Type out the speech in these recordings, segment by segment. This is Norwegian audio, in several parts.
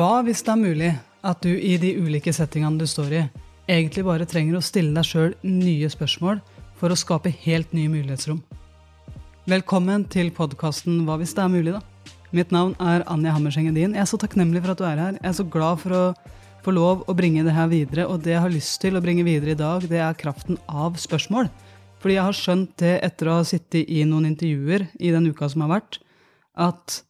Hva hvis det er mulig at du i de ulike settingene du står i, egentlig bare trenger å stille deg sjøl nye spørsmål for å skape helt nye mulighetsrom? Velkommen til podkasten Hva hvis det er mulig, da. Mitt navn er Anja Hammerseng Edin. Jeg er så takknemlig for at du er her. Jeg er så glad for å få lov å bringe det her videre. Og det jeg har lyst til å bringe videre i dag, det er kraften av spørsmål. Fordi jeg har skjønt det etter å ha sittet i noen intervjuer i den uka som har vært, at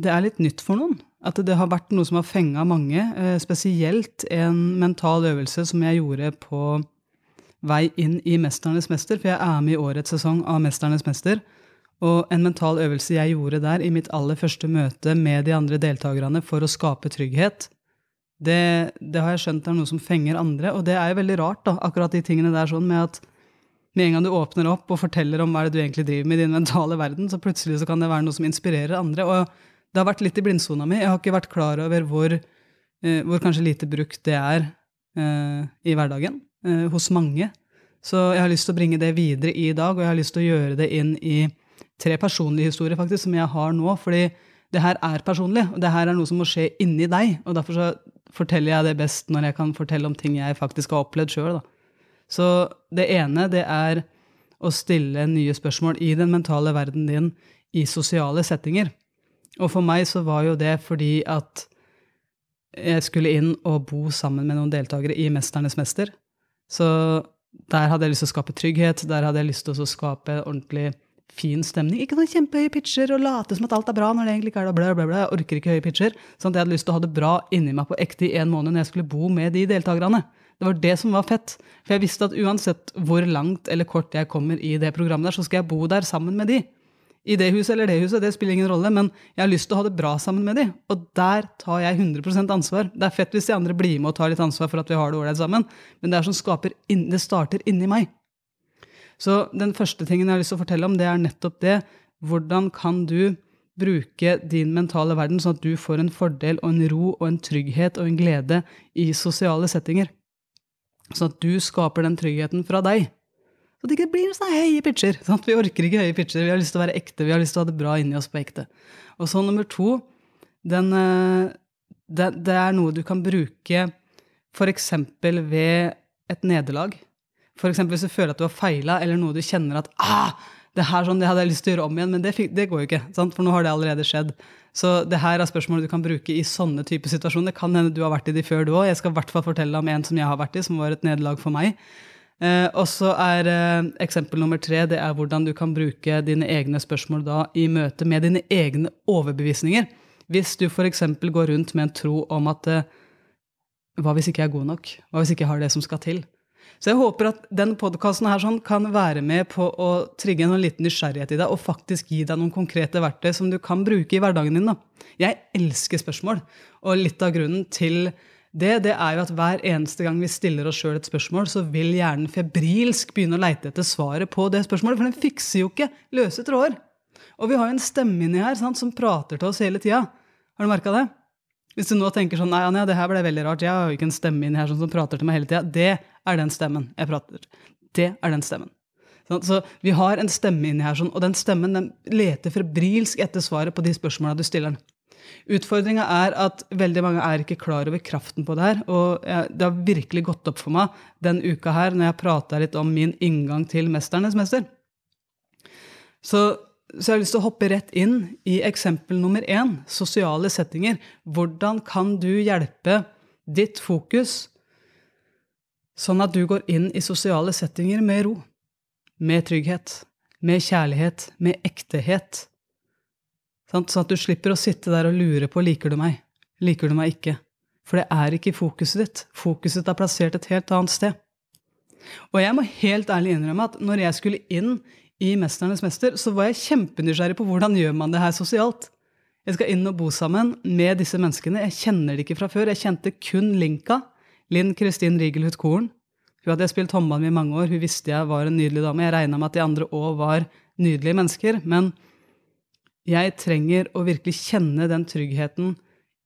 det er litt nytt for noen. At det har vært noe som har fenga mange. Eh, spesielt en mental øvelse som jeg gjorde på vei inn i 'Mesternes mester', for jeg er med i årets sesong av 'Mesternes mester'. Og en mental øvelse jeg gjorde der i mitt aller første møte med de andre deltakerne for å skape trygghet, det, det har jeg skjønt er noe som fenger andre. Og det er jo veldig rart, da, akkurat de tingene der sånn med at med en gang du åpner opp og forteller om hva det du egentlig driver med i din mentale verden, så plutselig så kan det være noe som inspirerer andre. Og det har vært litt i blindsona mi. Jeg har ikke vært klar over hvor, eh, hvor kanskje lite brukt det er eh, i hverdagen eh, hos mange. Så jeg har lyst til å bringe det videre i dag, og jeg har lyst til å gjøre det inn i tre personlige historier faktisk, som jeg har nå. fordi det her er personlig, og det her er noe som må skje inni deg. Og derfor så forteller jeg det best når jeg kan fortelle om ting jeg faktisk har opplevd sjøl. Så det ene, det er å stille nye spørsmål i den mentale verden din i sosiale settinger. Og for meg så var jo det fordi at jeg skulle inn og bo sammen med noen deltakere i Mesternes mester. Så der hadde jeg lyst til å skape trygghet, der hadde jeg lyst til å skape ordentlig fin stemning. Ikke noen kjempehøye pitcher og late som at alt er bra når det egentlig ikke er det. Bla, bla, bla. Jeg orker ikke høye pitcher. Sånn at jeg hadde lyst til å ha det bra inni meg på ekte i en måned når jeg skulle bo med de deltakerne. Det var det som var fett. For jeg visste at uansett hvor langt eller kort jeg kommer i det programmet der, så skal jeg bo der sammen med de i det huset eller det huset, det spiller ingen rolle, men jeg har lyst til å ha det bra sammen med de, Og der tar jeg 100% ansvar. Det er fett hvis de andre blir med og tar litt ansvar for at vi har det ålreit sammen, men det er som skaper inn, det starter inni meg. Så den første tingen jeg har lyst til å fortelle om, det er nettopp det. Hvordan kan du bruke din mentale verden sånn at du får en fordel og en ro og en trygghet og en glede i sosiale settinger? Sånn at du skaper den tryggheten fra deg. Så det blir sånne høye pitcher. Sant? Vi orker ikke høye pitcher. Vi har lyst til å være ekte. Vi har lyst til å ha det bra inni oss på ekte. Og så nummer to, den, eh, det, det, er noe du kan bruke f.eks. ved et nederlag. F.eks. hvis du føler at du har feila, eller noe du kjenner at ah, det her sånn, det hadde jeg lyst til å gjøre om igjen, men det, det går jo ikke. Sant? For nå har det allerede skjedd. Så det her er spørsmål du kan bruke i sånne typer situasjoner. Det kan hende du har vært i de før, du òg. Jeg skal i hvert fall fortelle om en som jeg har vært i, som var et nederlag for meg. Eh, og så er eh, eksempel nummer tre det er hvordan du kan bruke dine egne spørsmål da i møte med dine egne overbevisninger. Hvis du f.eks. går rundt med en tro om at eh, hva hvis ikke jeg er god nok? Hva hvis ikke jeg har det som skal til? Så jeg håper at den podkasten sånn kan være med på å trigge en liten nysgjerrighet i deg og faktisk gi deg noen konkrete verktøy som du kan bruke i hverdagen din. Da. Jeg elsker spørsmål, og litt av grunnen til det, det er jo at hver eneste gang vi stiller oss sjøl et spørsmål, så vil hjernen febrilsk begynne å leite etter svaret på det spørsmålet. For den fikser jo ikke løse tråder. Og vi har jo en stemme inni her sant, som prater til oss hele tida. Har du merka det? Hvis du nå tenker sånn Nei, Anja, det her ble veldig rart. Jeg har jo ikke en stemme inni her sånn som prater til meg hele tida. Det er den stemmen jeg prater. Det er den stemmen. Så vi har en stemme inni her, sånn, og den stemmen den leter febrilsk etter svaret på de spørsmåla du stiller den. Utfordringa er at veldig mange er ikke klar over kraften på det her. Og det har virkelig gått opp for meg den uka her når jeg prata litt om min inngang til 'Mesternes mester'. Så, så, jeg har lyst til å hoppe rett inn i eksempel nummer én, sosiale settinger. Hvordan kan du hjelpe ditt fokus sånn at du går inn i sosiale settinger med ro, med trygghet, med kjærlighet, med ektehet? Sånn at du slipper å sitte der og lure på liker du meg, liker du meg ikke. For det er ikke fokuset ditt. Fokuset ditt er plassert et helt annet sted. Og jeg må helt ærlig innrømme at når jeg skulle inn i Mesternes mester, så var jeg kjempenysgjerrig på hvordan gjør man det her sosialt. Jeg skal inn og bo sammen med disse menneskene. Jeg kjenner det ikke fra før. Jeg kjente kun Linka. Linn Kristin Rigelhut Korn. Hun hadde jeg spilt håndball med i mange år. Hun visste jeg var en nydelig dame. Jeg regna med at de andre òg var nydelige mennesker. Men jeg trenger å virkelig kjenne den tryggheten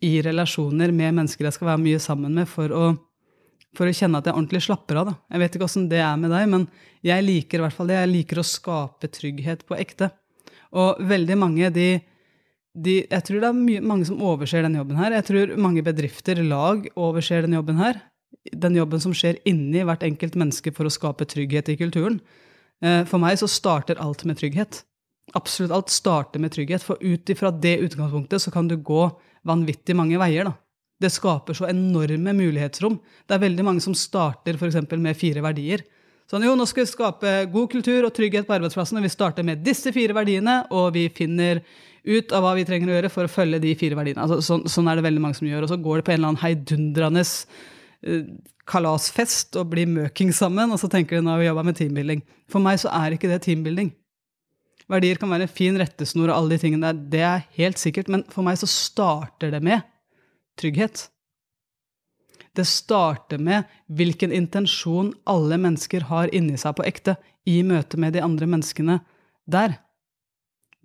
i relasjoner med mennesker jeg skal være mye sammen med, for å, for å kjenne at jeg ordentlig slapper av. Da. Jeg vet ikke åssen det er med deg, men jeg liker i hvert fall det. Jeg liker å skape trygghet på ekte. Og veldig mange de de, jeg tror det er mye, mange som overser den jobben her. Jeg tror mange bedrifter, lag, overser den jobben her. Den jobben som skjer inni hvert enkelt menneske for å skape trygghet i kulturen. Eh, for meg så starter alt med trygghet. Absolutt alt starter med trygghet. For ut ifra det utgangspunktet så kan du gå vanvittig mange veier. da. Det skaper så enorme mulighetsrom. Det er veldig mange som starter f.eks. med fire verdier. Sånn, jo, nå skal vi skape god kultur og trygghet på arbeidsplassen, og vi starter med disse fire verdiene, og vi finner ut av hva vi trenger å gjøre for å følge de fire verdiene. Altså, sånn, sånn, er det veldig mange som gjør. Og så går det på en eller annen heidundrende uh, kalasfest og blir møking sammen, og så tenker de nå har vi jobba med teambuilding. For meg så er ikke det teambuilding. Verdier kan være en fin rettesnor og alle de tingene der, det er helt sikkert, men for meg så starter det med trygghet. Det starter med hvilken intensjon alle mennesker har inni seg på ekte i møte med de andre menneskene der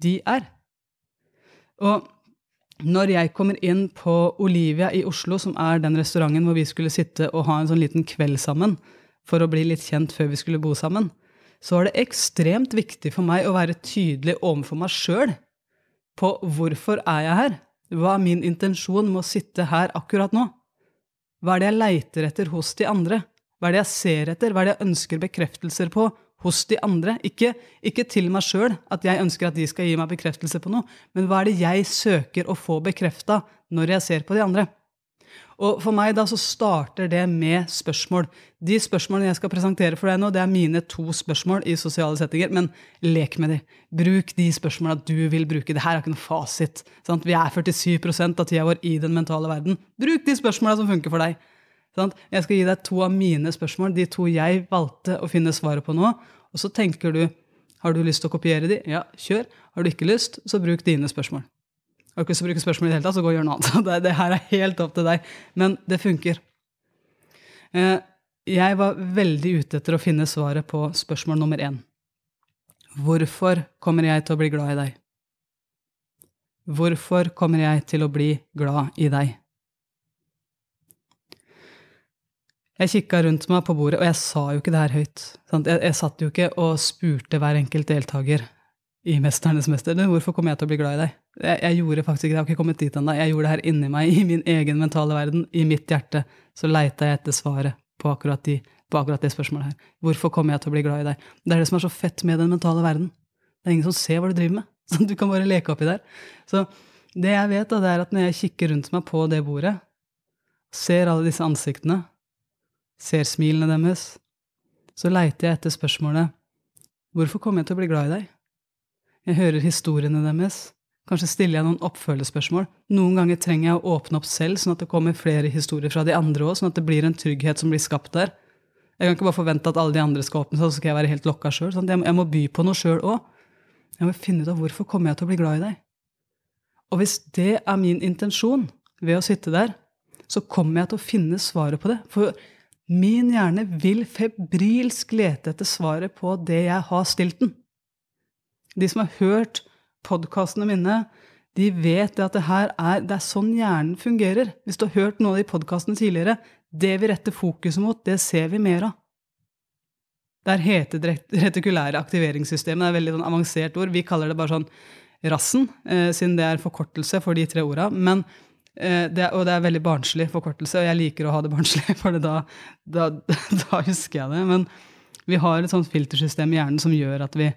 de er. Og når jeg kommer inn på Olivia i Oslo, som er den restauranten hvor vi skulle sitte og ha en sånn liten kveld sammen for å bli litt kjent før vi skulle bo sammen, så var det ekstremt viktig for meg å være tydelig overfor meg sjøl på hvorfor er jeg her? Hva er min intensjon med å sitte her akkurat nå? Hva er det jeg leiter etter hos de andre? Hva er det jeg ser etter? Hva er det jeg ønsker bekreftelser på hos de andre? Ikke, ikke til meg sjøl, at jeg ønsker at de skal gi meg bekreftelse på noe, men hva er det jeg søker å få bekrefta når jeg ser på de andre? Og for meg da så starter det med spørsmål. De spørsmålene jeg skal presentere for deg nå, det er mine to spørsmål i sosiale settinger, men lek med de. Bruk de spørsmålene du vil bruke. Det her er ikke noe fasit. Sant? Vi er 47 av tida vår i den mentale verden. Bruk de spørsmålene som funker for deg. Sant? Jeg skal gi deg to av mine spørsmål, de to jeg valgte å finne svaret på nå. Og så tenker du har du lyst til å kopiere de? Ja, kjør. Har du ikke lyst, så bruk dine spørsmål. Har du ikke lyst til å bruke spørsmål i det hele tatt, så gå og gjør noe annet. Det, det, her er helt opp til deg. Men det funker. Eh, jeg var veldig ute etter å finne svaret på spørsmål nummer én. Hvorfor kommer jeg til å bli glad i deg? Hvorfor kommer jeg til å bli glad i deg? Jeg kikka rundt meg på bordet, og jeg sa jo ikke det her høyt. Jeg, jeg satt jo ikke og spurte hver enkelt deltaker i 'Mesternes mester'. Hvorfor kommer jeg til å bli glad i deg? Jeg, jeg gjorde faktisk ikke det. Jeg har ikke kommet dit ennå. Jeg gjorde det her inni meg, i min egen mentale verden, i mitt hjerte. Så leita jeg etter svaret på akkurat, de, på akkurat, det spørsmålet her. Hvorfor kommer jeg til å bli glad i deg? Det er det som er så fett med den mentale verden. Det er ingen som ser hva du driver med. Så du kan bare leke oppi der. Så det jeg vet, da, det er at når jeg kikker rundt meg på det bordet, ser alle disse ansiktene, ser smilene deres, så leiter jeg etter spørsmålet Hvorfor kommer jeg til å bli glad i deg? Jeg hører historiene deres. Kanskje stiller jeg noen oppfølgespørsmål. Noen ganger trenger jeg å åpne opp selv, sånn at det kommer flere historier fra de andre òg, sånn at det blir en trygghet som blir skapt der. Jeg kan ikke bare forvente at alle de andre skal åpne seg, så skal jeg være helt lokka sjøl. Sånn jeg, må by på noe sjøl òg. Jeg må finne ut av hvorfor kommer jeg til å bli glad i deg. Og hvis det er min intensjon ved å sitte der, så kommer jeg til å finne svaret på det. For min hjerne vil febrilsk lete etter svaret på det jeg har stilt den. De som har hørt podkastene mine, de vet at det her er, det er sånn hjernen fungerer. Hvis du har hørt noen av de podkastene tidligere, det vi retter fokuset mot, det ser vi mer av. Det er hetedretikulære aktiveringssystemet. Det er veldig sånn avansert ord. Vi kaller det bare sånn rassen, eh, siden det er forkortelse for de tre orda. Men, eh, det, og det er veldig barnslig forkortelse, og jeg liker å ha det barnslig, for da, da, da, husker jeg det. Men vi har et sånt filtersystem i hjernen som gjør at vi,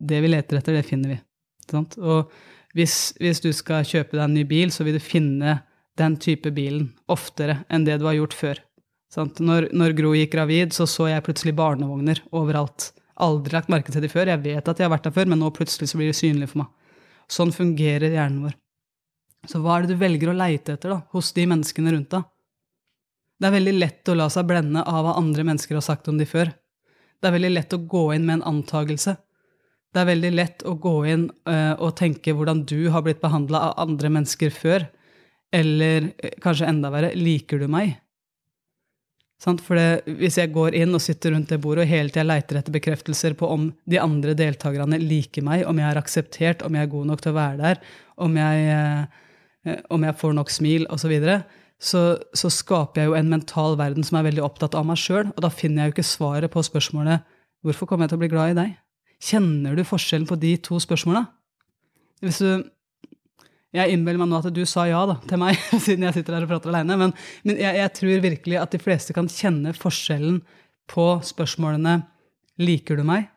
det vi leter etter, det finner vi. Og hvis, hvis, du skal kjøpe deg en ny bil, så vil du finne den type bilen oftere enn det du har gjort før. Når, når, Gro gikk gravid, så så jeg plutselig barnevogner overalt. Aldri lagt merke til de før. Jeg vet at de har vært der før, men nå plutselig så blir de synlige for meg. Sånn fungerer hjernen vår. Så hva er det du velger å leite etter da, hos de menneskene rundt deg? Det er veldig lett å la seg blende av hva andre mennesker har sagt om de før. Det er veldig lett å gå inn med en antagelse. Det er veldig lett å gå inn uh, og tenke hvordan du har blitt behandla av andre mennesker før. Eller uh, kanskje enda verre liker du meg? Sant? For det, hvis jeg går inn og sitter rundt det bordet og hele tida leiter etter bekreftelser på om de andre deltakerne liker meg, om jeg er akseptert, om jeg er god nok til å være der, om jeg, uh, om jeg får nok smil, osv., så, så så skaper jeg jo en mental verden som er veldig opptatt av meg sjøl. Og da finner jeg jo ikke svaret på spørsmålet 'Hvorfor kommer jeg til å bli glad i deg?' Kjenner du forskjellen på de to spørsmåla? Hvis du Jeg innbiller meg nå at du sa ja da, til meg, siden jeg sitter her og prater aleine. Men, men jeg, jeg, tror virkelig at de fleste kan kjenne forskjellen på spørsmålene 'Liker du meg?'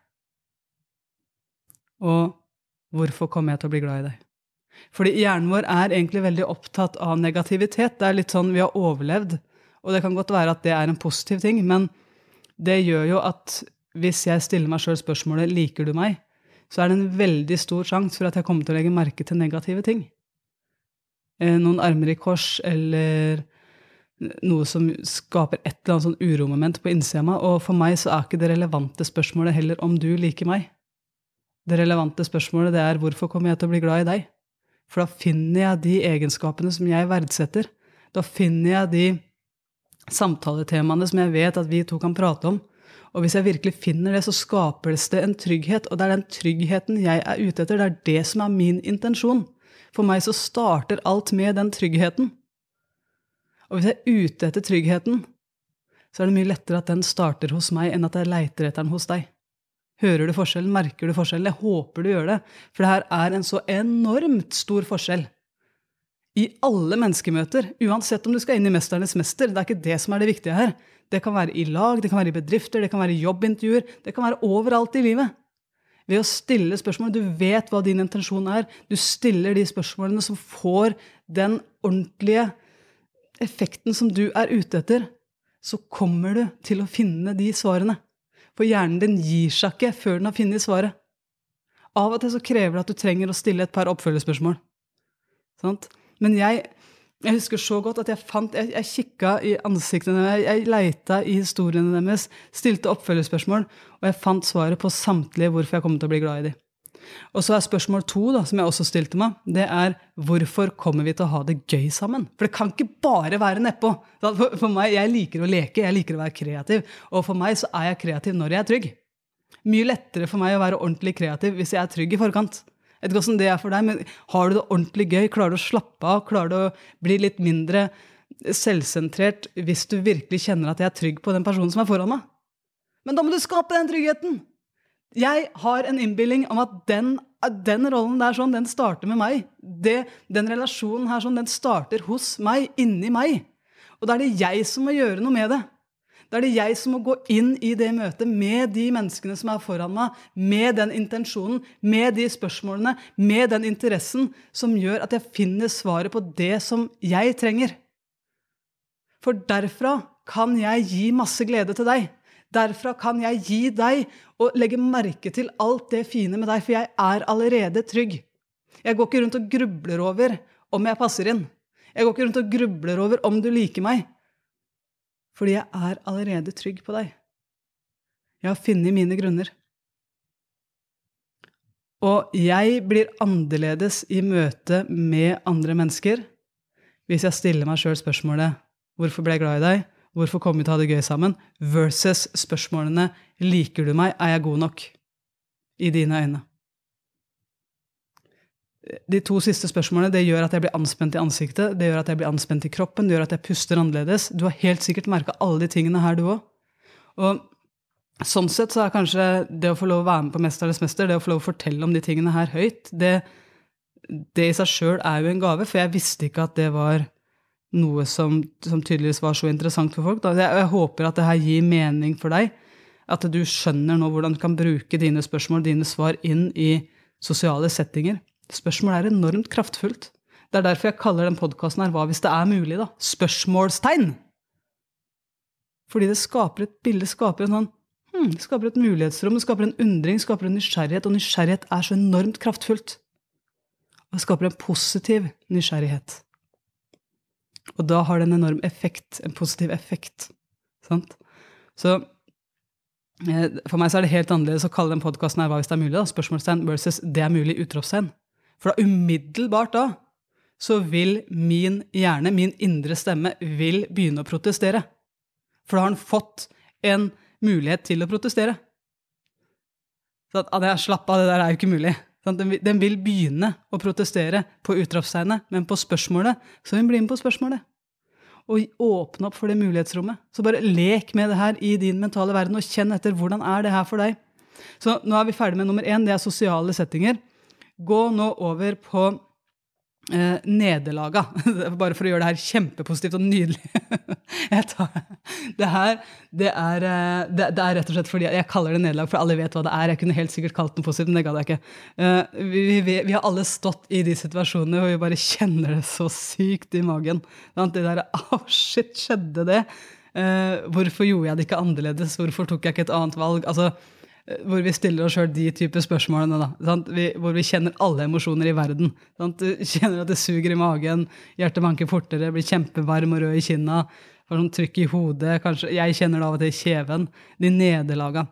og 'Hvorfor kommer jeg til å bli glad i deg?' Fordi hjernen vår er egentlig veldig opptatt av negativitet. Det er litt sånn vi har overlevd, og det kan godt være at det er en positiv ting, men det gjør jo at hvis jeg stiller meg sjøl spørsmålet 'Liker du meg?', så er det en veldig stor sjanse for at jeg kommer til å legge merke til negative ting. Eh, noen armer i kors, eller noe som skaper et eller annet sånn uromoment på innsida av meg. Og for meg så er ikke det relevante spørsmålet heller om du liker meg. Det relevante spørsmålet det er hvorfor kommer jeg til å bli glad i deg? For da finner jeg de egenskapene som jeg verdsetter. Da finner jeg de samtaletemaene som jeg vet at vi to kan prate om. Og hvis jeg virkelig finner det, så skapes det en trygghet. Og det er den tryggheten jeg er ute etter. Det er det som er min intensjon. For meg så starter alt med den tryggheten. Og hvis jeg er ute etter tryggheten, så er det mye lettere at den starter hos meg, enn at jeg leiter etter den hos deg. Hører du forskjellen? Merker du forskjellen? Jeg håper du gjør det. For det her er en så enormt stor forskjell. I alle menneskemøter, uansett om du skal inn i Mesternes mester. Det er ikke det som er det viktige her. Det kan være i lag, det kan være i bedrifter, det kan være i jobbintervjuer. Det kan være overalt i livet ved å stille spørsmål. Du vet hva din intensjon er. Du stiller de spørsmålene som får den ordentlige effekten som du er ute etter. Så kommer du til å finne de svarene. For hjernen din gir seg ikke før den har funnet svaret. Av og til så krever det at du trenger å stille et par oppfølgerspørsmål. Men jeg jeg husker så godt at jeg fant Jeg, jeg kikka i ansiktene deres, jeg leita i historiene deres, stilte oppfølgerspørsmål, og jeg fant svaret på samtlige hvorfor jeg kom til å bli glad i dem. Og så er spørsmål to, da, som jeg også stilte meg, det er hvorfor kommer vi til å ha det gøy sammen? For det kan ikke bare være nedpå. For, for meg, Jeg liker å leke, jeg liker å være kreativ. Og for meg så er jeg kreativ når jeg er trygg. Mye lettere for meg å være ordentlig kreativ hvis jeg er trygg i forkant. Jeg vet ikke hvordan det er for deg, men har du det ordentlig gøy? Klarer du å slappe av? Klarer du å bli litt mindre selvsentrert hvis du virkelig kjenner at jeg er trygg på den personen som er foran meg? Men da må du skape den tryggheten! Jeg har en innbilning om at den, den rollen der sånn, den starter med meg. Det, den relasjonen her sånn, den starter hos meg, inni meg. Og da er det jeg som må gjøre noe med det. Da er det jeg som må gå inn i det møtet med de menneskene som er foran meg, med den intensjonen, med de spørsmålene, med den interessen som gjør at jeg finner svaret på det som jeg trenger. For derfra kan jeg gi masse glede til deg. Derfra kan jeg gi deg og legge merke til alt det fine med deg, for jeg er allerede trygg. Jeg går ikke rundt og grubler over om jeg passer inn. Jeg går ikke rundt og grubler over om du liker meg fordi jeg er allerede trygg på deg. Jeg har funnet mine grunner. Og jeg blir annerledes i møte med andre mennesker hvis jeg stiller meg sjøl spørsmålet 'Hvorfor ble jeg glad i deg?' 'Hvorfor kom vi til å ha det gøy sammen?' versus spørsmålene 'Liker du meg? Er jeg god nok?' i dine øyne de to siste spørsmålene det gjør at jeg blir anspent i ansiktet, det gjør at jeg blir anspent i kroppen, det gjør at jeg puster annerledes. Du har helt sikkert merka alle de tingene her, du òg. Og sånn sett så er kanskje det å få lov å være med på Mesternes mester, det å få lov å fortelle om de tingene her høyt, det, det i seg sjøl er jo en gave, for jeg visste ikke at det var noe som, som tydeligvis var så interessant for folk. Jeg, jeg håper at det her gir mening for deg, at du skjønner nå hvordan du kan bruke dine spørsmål, dine svar, inn i sosiale settinger. Spørsmålet er enormt kraftfullt. Det er derfor jeg kaller den podkasten her Hva hvis det er mulig? da? Spørsmålstegn! Fordi det skaper et bilde, skaper en sånn hmm, det skaper et mulighetsrom, det skaper en undring, det skaper en nysgjerrighet. Og nysgjerrighet er så enormt kraftfullt. Og det skaper en positiv nysgjerrighet. Og da har det en enorm effekt, en positiv effekt. Sant? Så eh, for meg så er det helt annerledes å kalle den podkasten her hva hvis det er mulig. da, Spørsmålstegn versus det er mulig utropstegn. For da umiddelbart da så vil min hjerne, min indre stemme, vil begynne å protestere. For da har han fått en mulighet til å protestere. Så at, at Slapp av, det der er jo ikke mulig. Den vil, den vil begynne å protestere på utropstegnet, men på spørsmålet så vil den bli med på spørsmålet. Og åpne opp for det mulighetsrommet. Så bare lek med det her i din mentale verden, og kjenn etter hvordan er det her for deg. Så nå er vi ferdig med nummer én, det er sosiale settinger. Gå nå over på eh, nederlaga. Bare for å gjøre det her kjempepositivt og nydelig. tar, det her det er, eh, det, det er, rett og slett fordi jeg kaller det nederlag, for alle vet hva det er. Jeg kunne helt sikkert kalt det positivt, men det gadd jeg ikke. Eh, vi, vi, vi, har alle stått i de situasjonene hvor vi bare kjenner det så sykt i magen. Det derre Å, oh, shit, skjedde det? Eh, hvorfor gjorde jeg det ikke annerledes? Hvorfor tok jeg ikke et annet valg? Altså, hvor vi stiller oss sjøl de typer spørsmålene. da, vi, Hvor vi kjenner alle emosjoner i verden. Sant? Du kjenner at det suger i magen, hjertet banker fortere, blir kjempevarm og rød i kinna, får sånn trykk i hodet, kanskje, Jeg kjenner det av og til i kjeven. De nederlaga.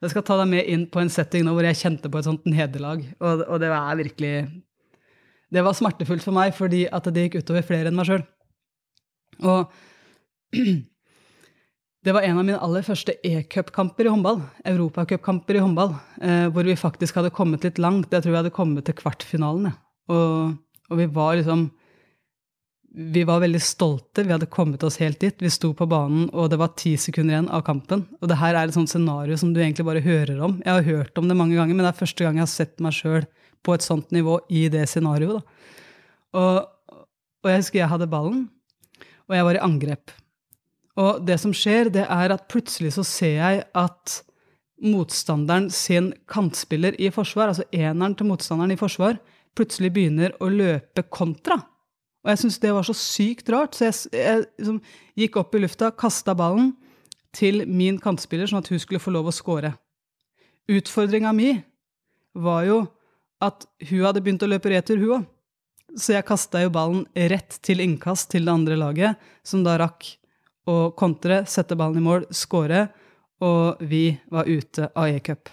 Jeg skal ta deg med inn på en setting nå hvor jeg kjente på et sånt nederlag. Og, og det var virkelig Det var smertefullt for meg fordi at det gikk utover flere enn meg sjøl. Og Det var en av mine aller første e-cupkamper i håndball. Europacupkamper i håndball. Eh, hvor vi faktisk hadde kommet litt langt. Jeg tror vi hadde kommet til kvartfinalen. Og, og, vi var liksom Vi var veldig stolte. Vi hadde kommet oss helt dit. Vi sto på banen, og det var ti sekunder igjen av kampen. Og det her er et sånt scenario som du egentlig bare hører om. Jeg har hørt om det mange ganger, men det er første gang jeg har sett meg sjøl på et sånt nivå i det scenarioet. Og, og jeg husker jeg hadde ballen, og jeg var i angrep. Og det som skjer, det er at plutselig så ser jeg at motstanderen sin kantspiller i forsvar, altså eneren til motstanderen i forsvar, plutselig begynner å løpe kontra. Og jeg syns det var så sykt rart, så jeg, jeg liksom, gikk opp i lufta, kasta ballen til min kantspiller, sånn at hun skulle få lov å score. Utfordringa mi var jo at hun hadde begynt å løpe retur, hun òg. Så jeg kasta jo ballen rett til innkast til det andre laget, som da rakk å kontre, sette ballen i mål, skåre, og vi var ute av e-cup.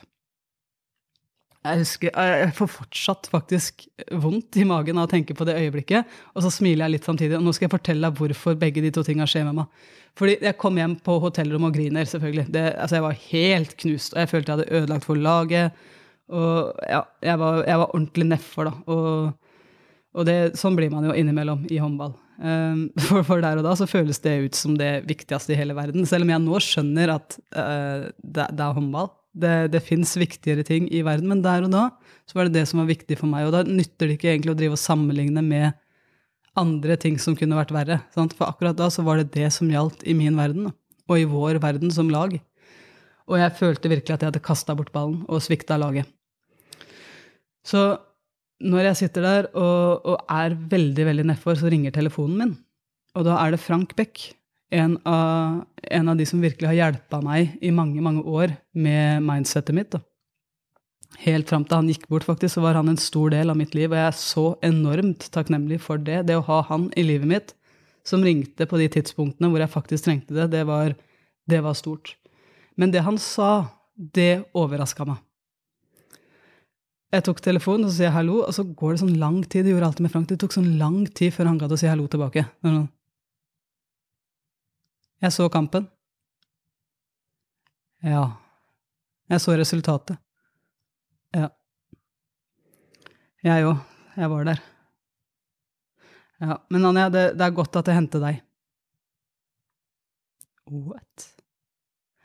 Jeg husker, jeg får fortsatt faktisk vondt i magen av å tenke på det øyeblikket. Og så smiler jeg litt samtidig. Og nå skal jeg fortelle deg hvorfor begge de to tinga skjer med meg. Fordi jeg kom hjem på hotellrommet og griner, selvfølgelig. Det, altså jeg var helt knust, og jeg følte jeg hadde ødelagt for laget. Og ja, jeg var, jeg var ordentlig nedfor, da. Og, og det, sånn blir man jo innimellom i håndball. Um, for, for, der og da så føles det ut som det viktigste i hele verden. Selv om jeg nå skjønner at uh, det, det, er håndball. Det, det fins viktigere ting i verden, men der og da så var det det som var viktig for meg. Og da nytter det ikke egentlig å drive og sammenligne med andre ting som kunne vært verre. Sant? For akkurat da så var det det som gjaldt i min verden, og i vår verden som lag. Og jeg følte virkelig at jeg hadde kasta bort ballen og svikta laget. Så når jeg sitter der og, og er veldig veldig nedfor, så ringer telefonen min. Og da er det Frank Beck, en av, en av de som virkelig har hjelpa meg i mange, mange år med mindsettet mitt. Da. Helt fram til han gikk bort, faktisk, så var han en stor del av mitt liv. Og jeg er så enormt takknemlig for det. Det å ha han i livet mitt, som ringte på de tidspunktene hvor jeg faktisk trengte det, det var, det var stort. Men det han sa, det overraska meg. Jeg tok telefonen og så sier jeg hallo, og så går det sånn lang tid. Det gjorde alltid med Frank. Det tok sånn lang tid før han gadd å si hallo tilbake. Jeg så kampen. Ja. Jeg så resultatet. Ja. Jeg òg. Jeg var der. Ja. Men Anja, det, det er godt at jeg henter deg. What?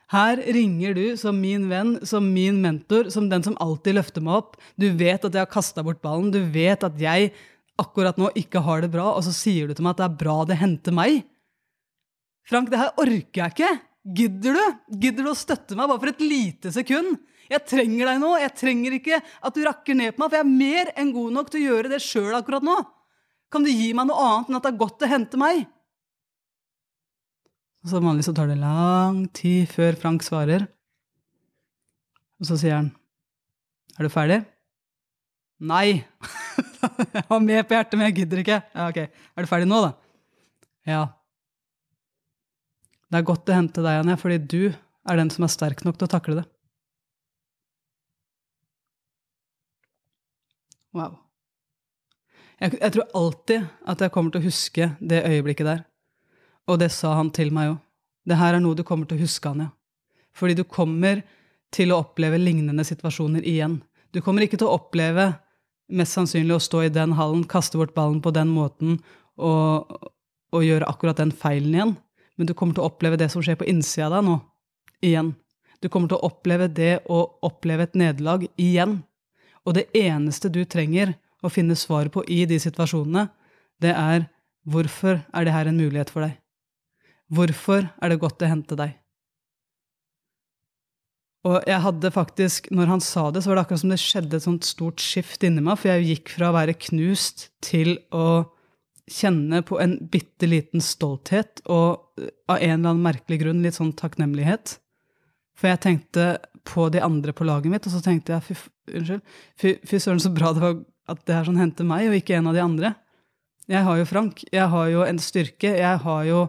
Her ringer du som min venn, som min mentor, som den som alltid løfter meg opp. Du vet at jeg har kasta bort ballen, du vet at jeg akkurat nå ikke har det bra, og så sier du til meg at det er bra det henter meg. Frank, det her orker jeg ikke. Gidder du? Gidder du å støtte meg bare for et lite sekund? Jeg trenger deg nå. Jeg trenger ikke at du rakker ned på meg, for jeg er mer enn god nok til å gjøre det sjøl akkurat nå. Kan du gi meg noe annet enn at det er godt å hente meg? Og så vanligvis så tar det lang tid før Frank svarer. Og så sier han, 'Er du ferdig?' 'Nei.' jeg har mer på hjertet, men jeg gidder ikke. Ja, ok. Er du ferdig nå, da? Ja. Det er godt å hente deg, Anja, fordi du er den som er sterk nok til å takle det. Wow. Jeg, jeg tror alltid at jeg kommer til å huske det øyeblikket der. Og det sa han til meg òg. Det her er noe du kommer til å huske, Anja. Fordi du kommer til å oppleve lignende situasjoner igjen. Du kommer ikke til å oppleve mest sannsynlig å stå i den hallen, kaste bort ballen på den måten og, og gjøre akkurat den feilen igjen. Men du kommer til å oppleve det som skjer på innsida av deg nå, igjen. Du kommer til å oppleve det å oppleve et nederlag igjen. Og det eneste du trenger å finne svar på i de situasjonene, det er hvorfor er det her en mulighet for deg? Hvorfor er det godt å hente deg? Og jeg hadde faktisk, når han sa det, så var det akkurat som det skjedde et sånt stort skift inni meg, for jeg gikk fra å være knust til å kjenne på en bitte liten stolthet og av en eller annen merkelig grunn litt sånn takknemlighet. For jeg tenkte på de andre på laget mitt, og så tenkte jeg fy, unnskyld, fy søren, så bra det var at det her sånn hendte meg, og ikke en av de andre. Jeg har jo Frank. Jeg har jo en styrke. Jeg har jo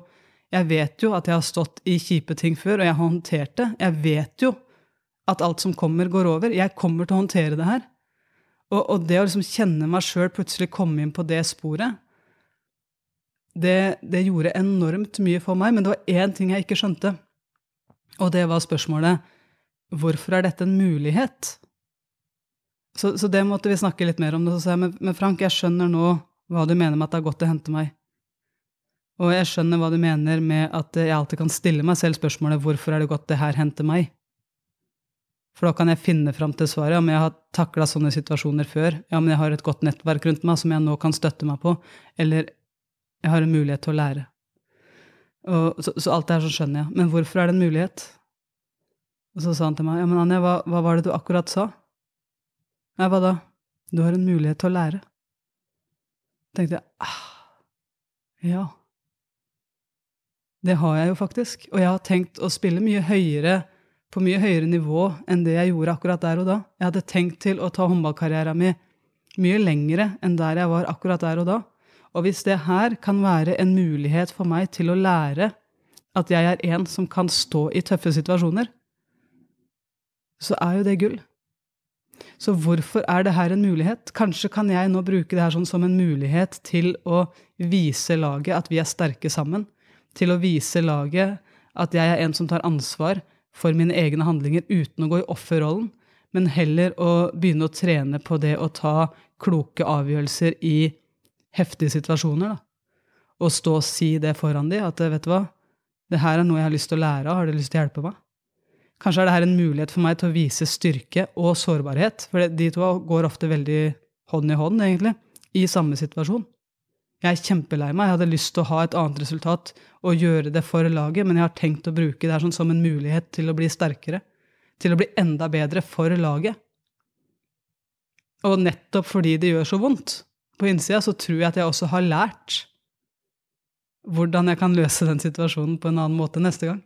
Jeg vet jo at jeg har stått i kjipe ting før, og jeg har håndtert det. Jeg vet jo at alt som kommer, går over. Jeg kommer til å håndtere det her. Og, og det å liksom kjenne meg sjøl plutselig komme inn på det sporet, det, det, gjorde enormt mye for meg. Men det var én ting jeg ikke skjønte, og det var spørsmålet hvorfor er dette en mulighet? Så, så det måtte vi snakke litt mer om. Så sa jeg, men Frank, jeg skjønner nå hva du mener med at det er godt å hente meg. Og jeg skjønner hva du mener med at jeg alltid kan stille meg selv spørsmålet hvorfor er det godt det her henter meg? For da kan jeg finne fram til svaret. Ja, men jeg har takla sånne situasjoner før. Ja, men jeg har et godt nettverk rundt meg som jeg nå kan støtte meg på. Eller jeg har en mulighet til å lære. Og, så, så, alt det her så skjønner jeg. Men hvorfor er det en mulighet? Og så sa han til meg, ja, men Anja, hva, hva var det du akkurat sa? Ja, hva da? Du har en mulighet til å lære. tenkte jeg, ah, ja. Det har jeg jo faktisk. Og jeg har tenkt å spille mye høyere på mye høyere nivå enn det jeg gjorde akkurat der og da. Jeg hadde tenkt til å ta håndballkarrieren min mye lengre enn der jeg var akkurat der og da. Og hvis det her kan være en mulighet for meg til å lære at jeg er en som kan stå i tøffe situasjoner, så er jo det gull. Så hvorfor er det her en mulighet? Kanskje kan jeg nå bruke det her sånn som en mulighet til å vise laget at vi er sterke sammen. Til å vise laget at jeg er en som tar ansvar for mine egne handlinger uten å gå i offerrollen, men heller å begynne å trene på det å ta kloke avgjørelser i heftige situasjoner. da. Og stå og si det foran de, at vet du hva, det her er noe jeg har lyst til å lære av, har du lyst til å hjelpe meg? Kanskje er det her en mulighet for meg til å vise styrke og sårbarhet, for de to går ofte veldig hånd i hånd, egentlig, i samme situasjon. Jeg er kjempelei meg, jeg hadde lyst til å ha et annet resultat og gjøre det for laget, men jeg har tenkt å bruke det her sånn som en mulighet til å bli sterkere. Til å bli enda bedre for laget. Og nettopp fordi det gjør så vondt på innsida, så tror jeg at jeg også har lært hvordan jeg kan løse den situasjonen på en annen måte neste gang.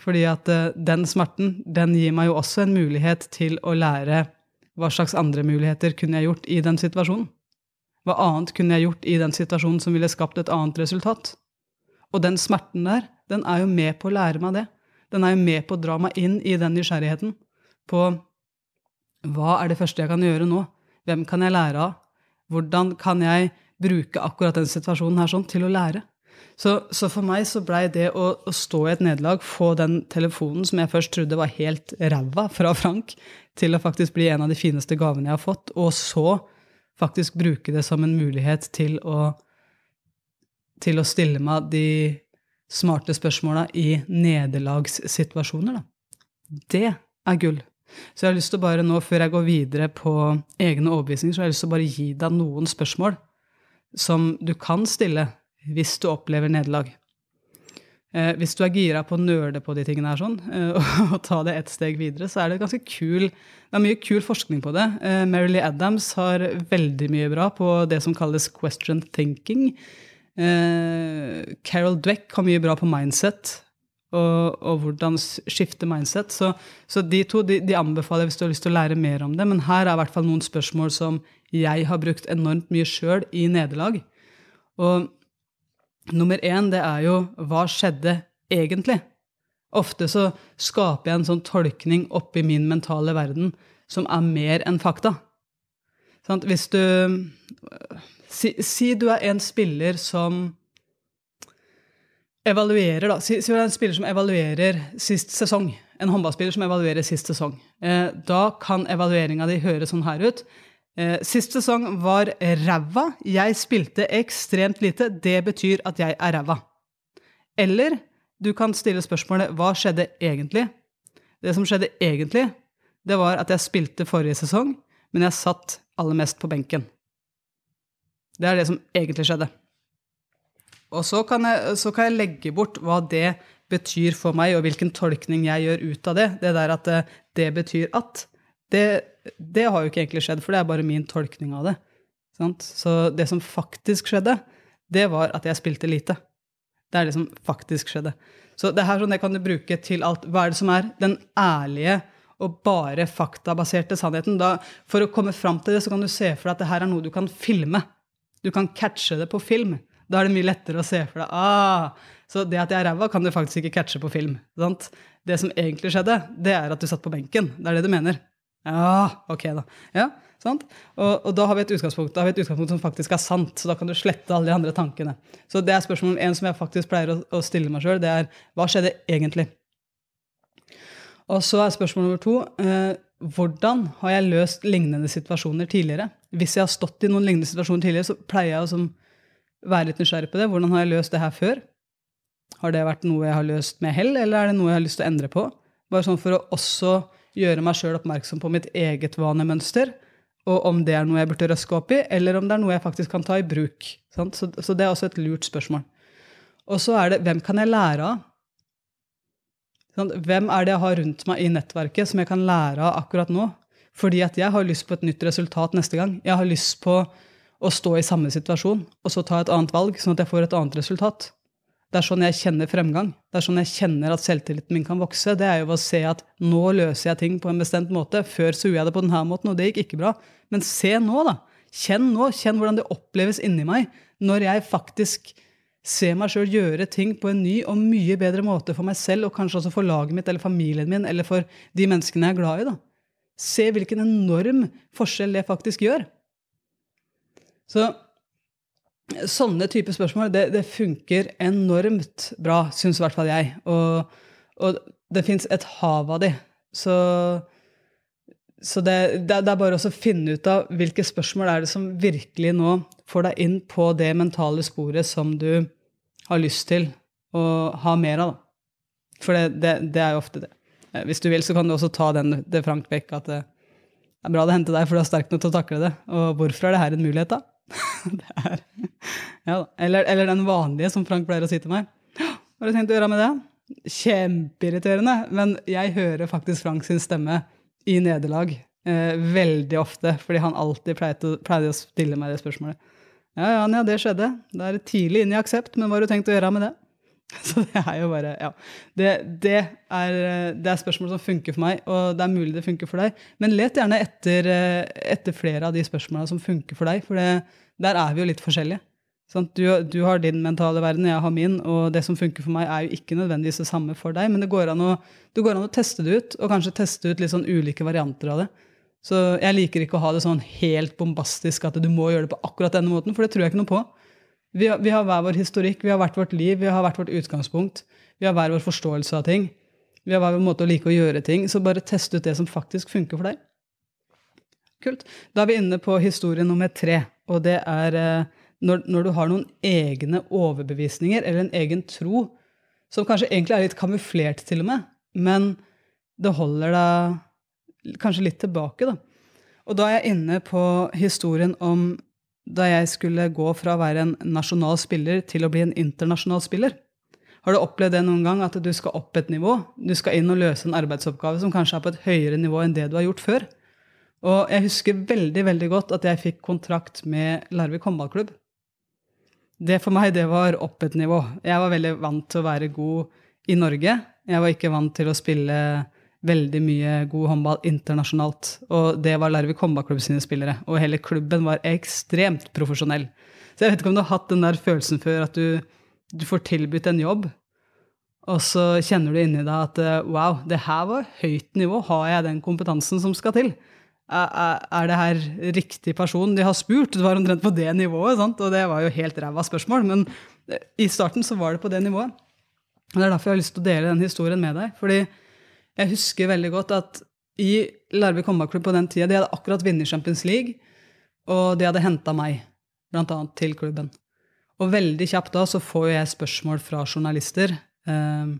Fordi at eh, den smerten, den gir meg jo også en mulighet til å lære hva slags andre muligheter kunne jeg gjort i den situasjonen. Hva annet kunne jeg gjort i den situasjonen som ville skapt et annet resultat? Og den smerten der, den er jo med på å lære meg det. Den er jo med på å dra meg inn i den nysgjerrigheten på hva er det første jeg kan gjøre nå? Hvem kan jeg lære av? Hvordan kan jeg bruke akkurat den situasjonen her sånn til å lære? Så, så for meg så blei det å, å, stå i et nederlag, få den telefonen som jeg først trodde var helt ræva fra Frank, til å faktisk bli en av de fineste gavene jeg har fått, og så faktisk bruke det som en mulighet til å, til å stille meg de smarte spørsmåla i nederlagssituasjoner. Da. Det er gull. Så jeg har lyst til å bare nå, før jeg går videre på egne overbevisninger, så har jeg lyst til å bare gi deg noen spørsmål som du kan stille hvis du opplever nederlag. Eh, hvis du er gira på å nøle på de tingene her sånn, eh, og ta det ett steg videre, så er det ganske kul Det er mye kul forskning på det. Eh, Marilee Adams har veldig mye bra på det som kalles question thinking. Eh, Carol Dweck har mye bra på mindset. Og, og hvordan skifte mindset. Så, så de to de, de, anbefaler hvis du har lyst til å lære mer om det. Men her er i hvert fall noen spørsmål som jeg har brukt enormt mye sjøl i nederlag. Og Nummer én, det er jo hva skjedde egentlig? Ofte så skaper jeg en sånn tolkning oppi min mentale verden som er mer enn fakta. Sånn, hvis du si, si, du er en spiller som evaluerer, da. Si, si, du er en spiller som evaluerer sist sesong. En håndballspiller som evaluerer sist sesong. Eh, da kan evalueringa di høre sånn her ut. Eh, sist sesong var ræva. Jeg spilte ekstremt lite. Det betyr at jeg er ræva. Eller du kan stille spørsmålet hva skjedde egentlig? Det som skjedde egentlig, det var at jeg spilte forrige sesong, men jeg satt aller mest på benken. Det er det som egentlig skjedde. Og så kan, jeg, så kan jeg legge bort hva det betyr for meg, og hvilken tolkning jeg gjør ut av det. Det der at det, det betyr at, det, det, har jo ikke egentlig skjedd, for det er bare min tolkning av det. Sant? Så det som faktisk skjedde, det var at jeg spilte lite. Det er det som faktisk skjedde. Så det her sånn, det kan du bruke til alt. Hva er det som er den ærlige og bare faktabaserte sannheten? Da, for å komme fram til det, så kan du se for deg at det her er noe du kan filme. Du kan catche det på film. Da er det mye lettere å se for deg. Ah, så det at jeg er ræva, kan du faktisk ikke catche på film. Sant? Det som egentlig skjedde, det er at du satt på benken. Det er det du mener. Ja, ok, da. Ja? Og, og da har vi et utgangspunkt da har vi et utgangspunkt som faktisk er sant. Så da kan du slette alle de andre tankene. Så det er spørsmål en som jeg faktisk pleier å, å stille meg sjøl. Det er hva skjedde egentlig? Og så er spørsmål nummer to eh, hvordan har jeg løst lignende situasjoner tidligere? Hvis jeg har stått i noen lignende situasjoner tidligere, så pleier jeg å som, være litt nysgjerrig på det. Hvordan har jeg løst det her før? Har det vært noe jeg har løst med hell, eller er det noe jeg har lyst til å endre på? Bare sånn for å også gjøre meg sjøl oppmerksom på mitt eget vanemønster, og om det er noe jeg burde røske opp i, eller om det er noe jeg faktisk kan ta i bruk. Så, så, det er også et lurt spørsmål. Og så er det hvem kan jeg lære av? Sant? Hvem er det jeg har rundt meg i nettverket som jeg kan lære av akkurat nå? Fordi at jeg har lyst på et nytt resultat neste gang. Jeg har lyst på å stå i samme situasjon og så ta et annet valg, sånn at jeg får et annet resultat. Det er sånn jeg kjenner fremgang. Det er sånn jeg kjenner at selvtilliten min kan vokse. Det er jo å se at nå løser jeg ting på en bestemt måte. Før så gjorde jeg det på denne måten, og det gikk ikke bra. Men se nå, da. Kjenn nå. Kjenn hvordan det oppleves inni meg når jeg faktisk ser meg sjøl gjøre ting på en ny og mye bedre måte for meg selv, og kanskje også for laget mitt eller familien min eller for de menneskene jeg er glad i. da. Se hvilken enorm forskjell det faktisk gjør. Så sånne type spørsmål det, det, funker enormt bra, syns i hvert fall jeg. Og, og det fins et hav av de. Så, så det, det, det, er bare å finne ut av hvilke spørsmål er det som virkelig nå får deg inn på det mentale sporet som du har lyst til å ha mer av. Da. For det, er jo ofte det. Eh, hvis du vil, så kan du også ta den, det Frank Beck at det er bra det hendte deg, for du er sterk nok til å takle det. Og hvorfor er det her en mulighet, da? det er, ja, eller, eller, den vanlige som Frank pleier å si til meg. Hva har du tenkt å gjøre med det? Kjempeirriterende. Men jeg hører faktisk Frank sin stemme i nederlag eh, veldig ofte, fordi han alltid pleide, pleide å stille meg det spørsmålet. Ja, ja, ja, det skjedde. Det er tidlig inn i aksept, men hva har du tenkt å gjøre med det? Så det er jo bare Ja. Det, det, er, det, er, spørsmål som funker for meg, og det er mulig det funker for deg. Men let gjerne etter, etter flere av de spørsmålene som funker for deg, for det, der er vi jo litt forskjellige. Sånn, du, du, har din mentale verden, jeg har min, og det som funker for meg, er jo ikke nødvendigvis det samme for deg, men det går an å, går an å teste det ut, og kanskje teste ut litt sånn ulike varianter av det. Så jeg liker ikke å ha det sånn helt bombastisk at du må gjøre det på akkurat denne måten, for det tror jeg ikke noe på. Vi har, vi har, hver vår historikk, vi har hvert vårt liv, vi har hvert vårt utgangspunkt. Vi har hver vår forståelse av ting. Vi har hver vår måte å like å gjøre ting. Så bare test ut det som faktisk funker for deg. Kult. Da er vi inne på historie nummer tre. Og det er eh, når, når, du har noen egne overbevisninger eller en egen tro, som kanskje egentlig er litt kamuflert til og med, men det holder deg kanskje litt tilbake. da. Og da er jeg inne på historien om da jeg skulle gå fra å være en nasjonal spiller til å bli en internasjonal spiller. Har du opplevd det noen gang, at du skal opp et nivå? Du skal inn og løse en arbeidsoppgave som kanskje er på et høyere nivå enn det du har gjort før? Og jeg husker veldig veldig godt at jeg fikk kontrakt med Larvik håndballklubb. Det for meg, det var opp et nivå. Jeg var veldig vant til å være god i Norge. Jeg var ikke vant til å spille veldig mye god håndball internasjonalt. Og det var Larvik håndballklubb sine spillere. Og hele klubben var ekstremt profesjonell. Så jeg vet ikke om du har hatt den der følelsen før at du, du får tilbudt en jobb, og så kjenner du inni deg at wow, det her var høyt nivå. Har jeg den kompetansen som skal til? Er, det her riktig person de har spurt? Det var omtrent på det nivået, sant? og det var jo helt ræva spørsmål. Men i starten så var det på det nivået. Og Det er derfor jeg har lyst til å dele den historien med deg. fordi jeg husker veldig godt at i Larvik håndballklubb på den tida, de hadde akkurat vunnet Champions League, og de hadde henta meg, blant annet, til klubben. Og veldig kjapt da så får jeg spørsmål fra journalister. Eh,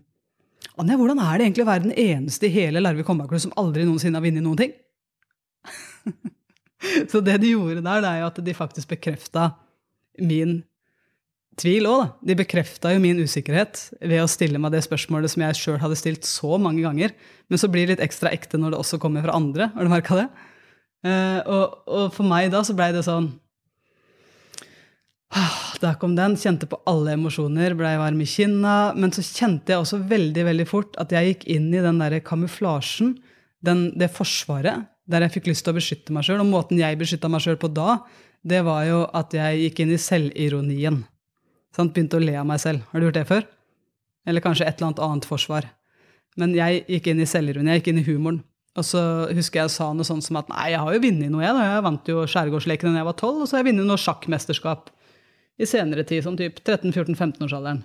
Anja, hvordan er det egentlig å være den eneste i hele Larvik håndballklubb som aldri noensinne har vunnet noen ting? Så det de gjorde der, det er jo at de faktisk bekrefta min tvil òg, da. De bekrefta jo min usikkerhet ved å stille meg det spørsmålet som jeg sjøl hadde stilt så mange ganger. Men så blir det litt ekstra ekte når det også kommer fra andre. Har du merka det? Uh, og, og, for meg da så blei det sånn ah, Der kom den. Kjente på alle emosjoner, blei varm i kinna. Men så kjente jeg også veldig veldig fort at jeg gikk inn i den derre kamuflasjen, den, det forsvaret, der jeg fikk lyst til å beskytte meg sjøl. Og måten jeg beskytta meg sjøl på da, det var jo at jeg gikk inn i selvironien. Sant? Begynte å le av meg selv. Har du gjort det før? Eller kanskje et eller annet annet forsvar. Men jeg gikk inn i selvironi, jeg gikk inn i humoren. Og så husker jeg sa noe sånt som at nei, jeg har jo vunnet noe, jeg. da. Jeg vant jo Skjærgårdslekene da jeg var tolv, og så har jeg vunnet noe sjakkmesterskap i senere tid, sånn typ 13-14-15-årsalderen.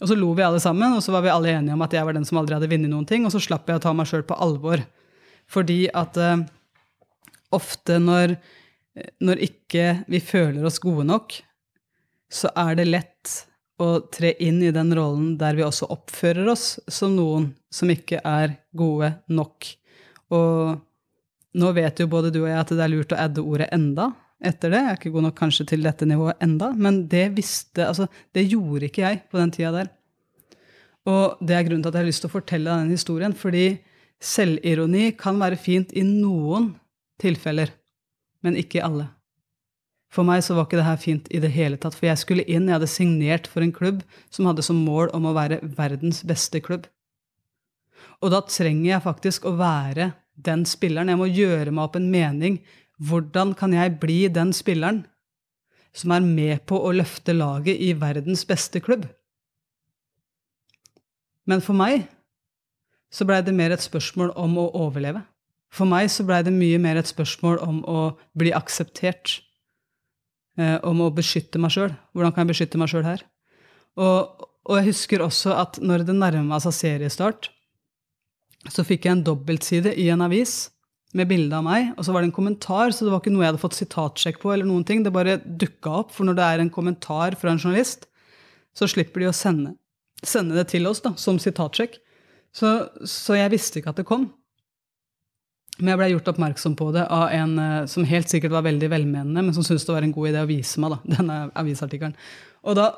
Og så lo vi alle sammen, og så var vi alle enige om at jeg var den som aldri hadde vunnet noen ting, og så slapp jeg å ta meg sjøl på alvor. Fordi at uh, ofte når, når ikke vi føler oss gode nok, så er det lett å tre inn i den rollen der vi også oppfører oss som noen som ikke er gode nok. Og nå vet jo både du og jeg at det er lurt å adde ordet 'enda' etter det. Jeg er ikke god nok kanskje til dette nivået enda, men det visste, altså, det gjorde ikke jeg på den tida der. Og det er grunnen til at jeg har lyst til å fortelle denne historien, fordi selvironi kan være fint i noen tilfeller, men ikke i alle. For meg så var ikke det her fint i det hele tatt, for jeg skulle inn, jeg hadde signert for en klubb som hadde som mål om å være verdens beste klubb. Og da trenger jeg faktisk å være den spilleren. Jeg må gjøre meg opp en mening. Hvordan kan jeg bli den spilleren som er med på å løfte laget i verdens beste klubb? Men for meg så blei det mer et spørsmål om å overleve. For meg så blei det mye mer et spørsmål om å bli akseptert eh, om å beskytte meg sjøl. Hvordan kan jeg beskytte meg sjøl her? Og, og, jeg husker også at når det nærma seg seriestart, så fikk jeg en dobbeltside i en avis med bilde av meg, og så var det en kommentar, så det var ikke noe jeg hadde fått sitatsjekk på, eller noen ting. Det bare dukka opp, for når det er en kommentar fra en journalist, så slipper de å sende, sende det til oss da, som sitatsjekk. Så, så jeg visste ikke at det kom. Men jeg ble gjort oppmerksom på det av en uh, som helt sikkert var veldig velmenende, men som syntes det var en god idé å vise meg da, denne avisartikkelen. Og da,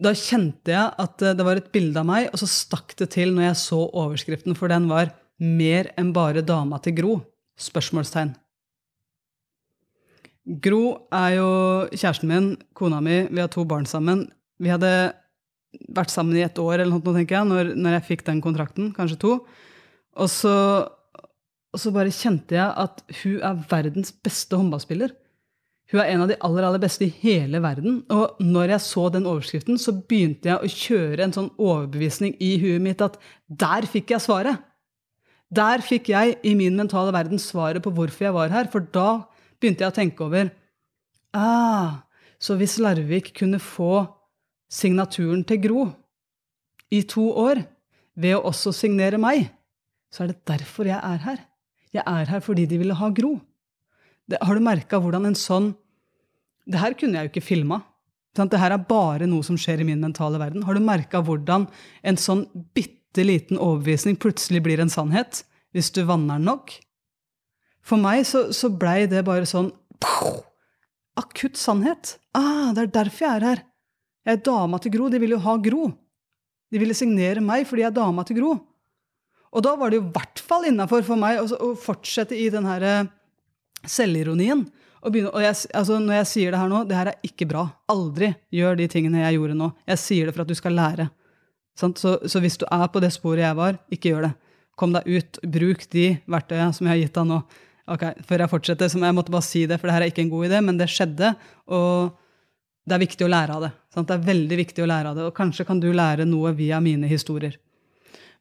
da, kjente jeg at uh, det var et bilde av meg, og så stakk det til når jeg så overskriften, for den var 'Mer enn bare dama til Gro?' spørsmålstegn. Gro er jo kjæresten min, kona mi, vi har to barn sammen. Vi hadde vært sammen i et år eller noe, tenker jeg, når, når jeg fikk den kontrakten. Kanskje to. Og så og så bare kjente jeg at hun er verdens beste håndballspiller. Hun er en av de aller aller beste i hele verden. Og når jeg så den overskriften, så begynte jeg å kjøre en sånn overbevisning i huet mitt at der fikk jeg svaret. Der fikk jeg i min mentale verden svaret på hvorfor jeg var her. For da begynte jeg å tenke over ah, Så hvis Larvik kunne få signaturen til Gro i to år ved å også signere meg, så er det derfor jeg er her. Jeg er her fordi de ville ha Gro. Det, har du merka hvordan en sånn Det her kunne jeg jo ikke filma. Det her er bare noe som skjer i min mentale verden. Har du merka hvordan en sånn bitte liten overbevisning plutselig blir en sannhet hvis du vanner den nok? For meg så, så blei det bare sånn Akutt sannhet. Ah, det er derfor jeg er her. Jeg er dama til Gro. De vil jo ha Gro. De ville signere meg fordi jeg er dama til Gro. Og da var det jo i hvert fall innafor for meg å, fortsette i den her eh, selvironien. Og begynne, og jeg, altså når jeg sier det her nå, det her er ikke bra. Aldri gjør de tingene jeg gjorde nå. Jeg sier det for at du skal lære. Så, så, hvis du er på det sporet jeg var, ikke gjør det. Kom deg ut. Bruk de verktøyene som jeg har gitt deg nå. Ok, Før jeg fortsetter, så jeg måtte bare si det, for det her er ikke en god idé, men det skjedde. Og det er viktig å lære av det. Sant? Det er veldig viktig å lære av det. Og kanskje kan du lære noe via mine historier.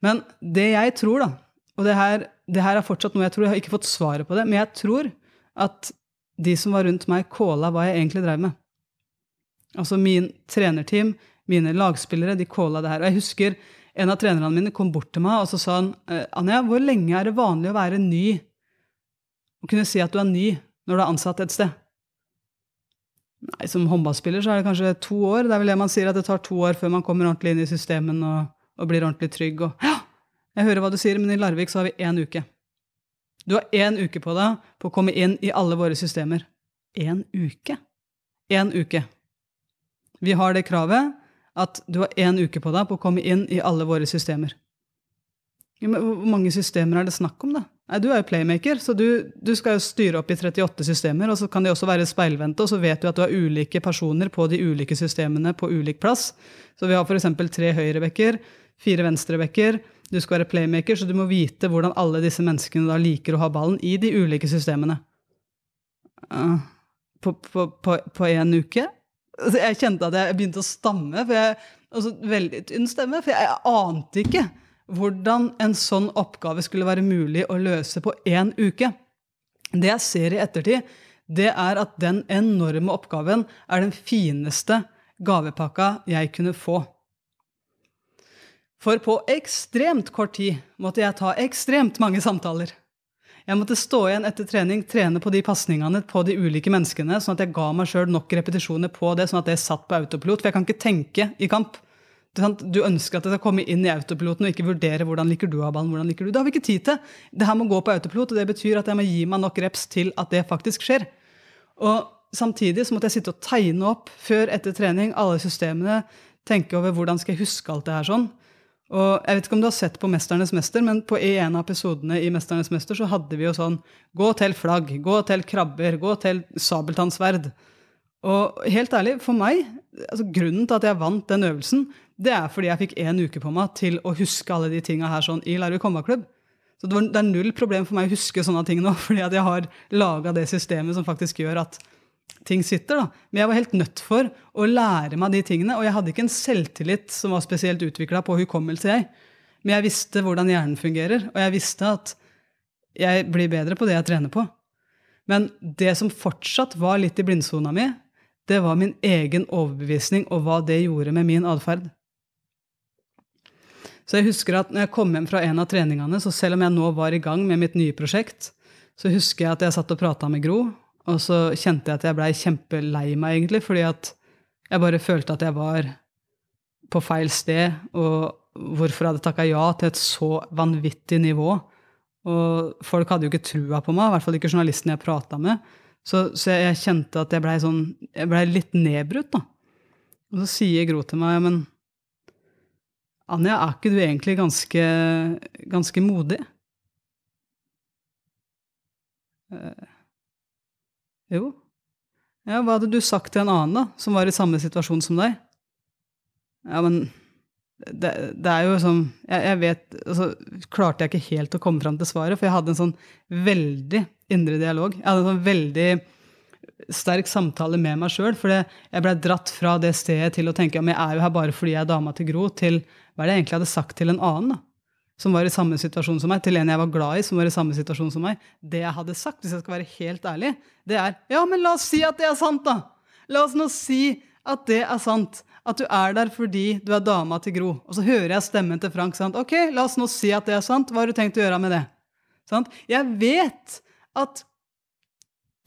Men det jeg tror, da, og det her, det her, er fortsatt noe jeg tror, jeg har ikke fått svaret på det, men jeg tror at de som var rundt meg, calla hva jeg egentlig drev med. Altså min trenerteam, mine lagspillere, de calla det her. Og jeg husker en av trenerne mine kom bort til meg og så sa han, «Eh, Anja, hvor lenge er det vanlig å være ny? Å kunne si at du er ny når du er ansatt et sted? Nei, Som håndballspiller så er det kanskje to år. Det er vel det man sier, at det tar to år før man kommer ordentlig inn i systemen og og blir ordentlig trygg. Og ja, jeg hører hva du sier, men i Larvik så har vi én uke. Du har én uke på deg på å komme inn i alle våre systemer. Én uke? Én uke. Vi har det kravet at du har én uke på deg på å komme inn i alle våre systemer. Hvor mange systemer er det snakk om, da? Nei, Du er jo playmaker, så du, du, skal jo styre opp i 38 systemer. og Så kan de også være speilvendte, og så vet du at du har ulike personer på de ulike systemene på ulik plass. Så vi har f.eks. tre høyrebekker, fire venstrebacker, Du skal være playmaker, så du må vite hvordan alle disse menneskene da liker å ha ballen i de ulike systemene. Uh, på én uke? Altså, jeg kjente at jeg begynte å stamme. for jeg, altså, Veldig tynn stemme, for jeg ante ikke hvordan en sånn oppgave skulle være mulig å løse på én uke. Det jeg ser i ettertid, det er at den enorme oppgaven er den fineste gavepakka jeg kunne få. For på ekstremt kort tid måtte jeg ta ekstremt mange samtaler. Jeg måtte stå igjen etter trening, trene på de pasningene på de ulike menneskene, sånn at jeg ga meg sjøl nok repetisjoner på det, sånn at det satt på autopilot. For jeg kan ikke tenke i kamp. Du ønsker at jeg skal komme inn i autopiloten og ikke vurdere hvordan liker du av ballen. hvordan liker du. Det har vi ikke tid til. Det her må gå på autopilot, og det betyr at jeg må gi meg nok reps til at det faktisk skjer. Og Samtidig så måtte jeg sitte og tegne opp før etter trening alle systemene. Tenke over hvordan skal jeg huske alt det her sånn. Og jeg vet ikke om du har sett på 'Mesternes mester', men på en av episodene i 'Mesternes mester' så hadde vi jo sånn Gå til flagg, gå til krabber, gå til sabeltannsverd. Og helt ærlig, for meg, altså grunnen til at jeg vant den øvelsen, det er fordi jeg fikk én uke på meg til å huske alle de tinga her sånn i Larvik håndballklubb. Så det, var, det, er null problem for meg å huske sånne ting nå, fordi at jeg har laga det systemet som faktisk gjør at ting sitter. da. Men jeg var helt nødt for å lære meg de tingene. Og jeg hadde ikke en selvtillit som var spesielt utvikla på hukommelse. jeg. Men jeg visste hvordan hjernen fungerer, og jeg visste at jeg blir bedre på det jeg trener på. Men det som fortsatt var litt i blindsona mi, det var min egen overbevisning og hva det gjorde med min atferd. Så jeg husker at når jeg kom hjem fra en av treningene, så selv om jeg nå var i gang med mitt nye prosjekt, så husker jeg at jeg satt og prata med Gro, og så kjente jeg at jeg blei kjempelei meg, egentlig, fordi at jeg bare følte at jeg var på feil sted, og hvorfor jeg hadde takka ja til et så vanvittig nivå. Og folk hadde jo ikke trua på meg, i hvert fall ikke journalisten jeg prata med. Så, så, jeg kjente at jeg blei sånn, ble litt nedbrutt, da. Og så sier Gro til meg, men Anja, er ikke du egentlig ganske, ganske modig? Uh, jo. Ja, hva hadde du sagt til en annen, da, som var i samme situasjon som deg? Ja, men det, det er jo sånn jeg, jeg, vet altså, Klarte jeg ikke helt å komme fram til svaret, for jeg hadde en sånn veldig indre dialog. Jeg hadde en sånn veldig sterk samtale med meg sjøl, for jeg blei dratt fra det stedet til å tenke at jeg er jo her bare fordi jeg er dama til Gro, til hva er det jeg egentlig hadde sagt til en annen. da? Som var i samme situasjon som meg, til en jeg var glad i, som var i samme situasjon som meg. Det jeg hadde sagt, hvis jeg skal være helt ærlig, det er Ja, men la oss si at det er sant, da! La oss nå si at det er sant. At du er der fordi du er dama til Gro. Og så hører jeg stemmen til Frank. sant? Ok, la oss nå si at det er sant. Hva har du tenkt å gjøre med det? Sant? Jeg vet at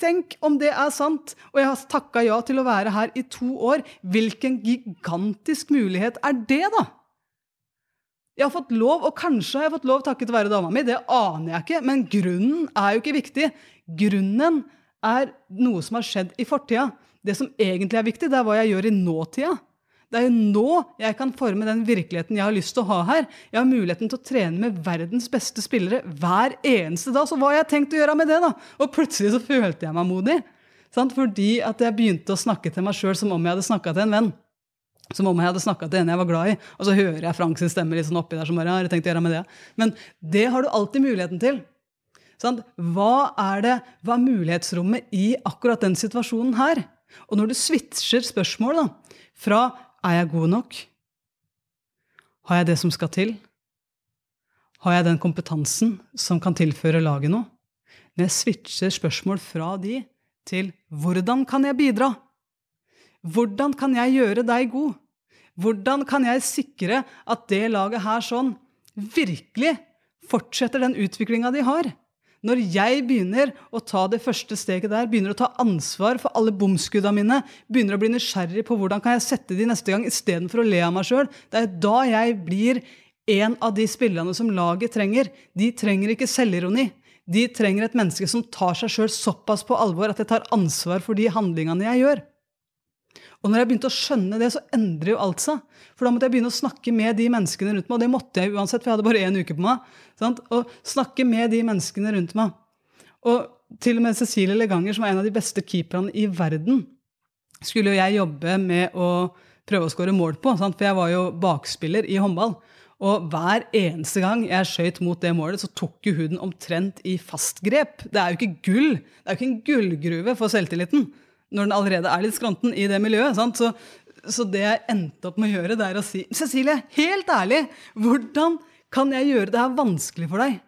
Tenk om det er sant! Og jeg har takka ja til å være her i to år. Hvilken gigantisk mulighet er det, da? Jeg har fått lov, og kanskje har jeg fått lov takket være dama mi. Det aner jeg ikke, men grunnen er jo ikke viktig. Grunnen er noe som har skjedd i fortida. Det som egentlig er viktig, det er hva jeg gjør i nåtida. Det er jo nå jeg kan forme den virkeligheten jeg har lyst til å ha her. Jeg har muligheten til å trene med verdens beste spillere hver eneste dag. Så hva har jeg tenkt å gjøre med det, da? Og plutselig så følte jeg meg modig. Sant? Fordi at jeg begynte å snakke til meg sjøl som om jeg hadde snakka til en venn. Som om jeg hadde snakka til en jeg var glad i. Og så hører jeg Frank sin stemme litt sånn oppi der. som bare, har tenkt å gjøre med det. Men det har du alltid muligheten til. Sant? Hva er det, hva er mulighetsrommet i akkurat den situasjonen her? Og når du switcher spørsmål da, fra er jeg god nok? Har jeg det som skal til? Har jeg den kompetansen som kan tilføre laget noe? Når jeg switcher spørsmål fra de til hvordan kan jeg bidra? Hvordan kan jeg gjøre deg god? Hvordan kan jeg sikre at det laget her sånn virkelig fortsetter den utviklinga de har? Når jeg begynner å ta det første steget der, begynner å ta ansvar for alle bomskudda mine, begynner å bli nysgjerrig på hvordan kan jeg sette de neste gang istedenfor å le av meg sjøl, det er da jeg blir en av de spillerne som laget trenger. De trenger ikke selvironi. De trenger et menneske som tar seg sjøl såpass på alvor at jeg tar ansvar for de handlingene jeg gjør. Og når jeg begynte å skjønne det, så endrer jo alt seg. For da måtte jeg begynne å snakke med de menneskene rundt meg, og det måtte jeg uansett, for jeg hadde bare én uke på meg. Sant? Og snakke med de menneskene rundt meg. Og til og med Cecilie Leganger, som er en av de beste keeperne i verden, skulle jo jeg jobbe med å prøve å skåre mål på, sant? for jeg var jo bakspiller i håndball. Og hver eneste gang jeg skøyt mot det målet, så tok jo hun den omtrent i fast grep. Det er jo ikke gull. Det er jo ikke en gullgruve for selvtilliten når den allerede er litt skranten i det miljøet. Sant? Så, så det jeg endte opp med å gjøre, det er å si Cecilie, helt ærlig, hvordan kan jeg gjøre det her vanskelig for deg?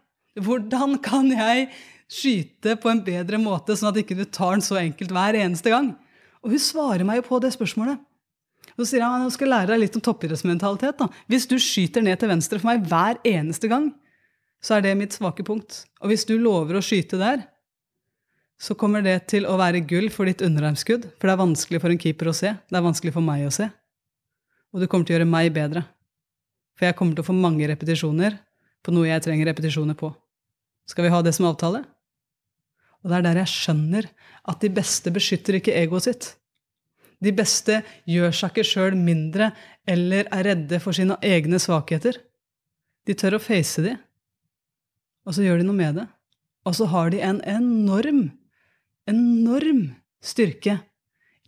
Hvordan kan jeg skyte på en bedre måte, sånn at ikke du tar den så enkelt hver eneste gang? Og hun svarer meg jo på det spørsmålet. Så sier han jeg skal lære deg litt om toppidrettsmentalitet. da. Hvis du skyter ned til venstre for meg hver eneste gang, så er det mitt svake punkt. Og hvis du lover å skyte der, så kommer det til å være gull for ditt underarmskudd. For det er vanskelig for en keeper å se. Det er vanskelig for meg å se. Og du kommer til å gjøre meg bedre. For jeg kommer til å få mange repetisjoner på noe jeg trenger repetisjoner på. Skal vi ha det som avtale? Og det er der jeg skjønner at de beste beskytter ikke egoet sitt. De beste gjør seg ikke sjøl mindre eller er redde for sine egne svakheter. De tør å face de, og så gjør de noe med det. Og så har de en enorm, enorm styrke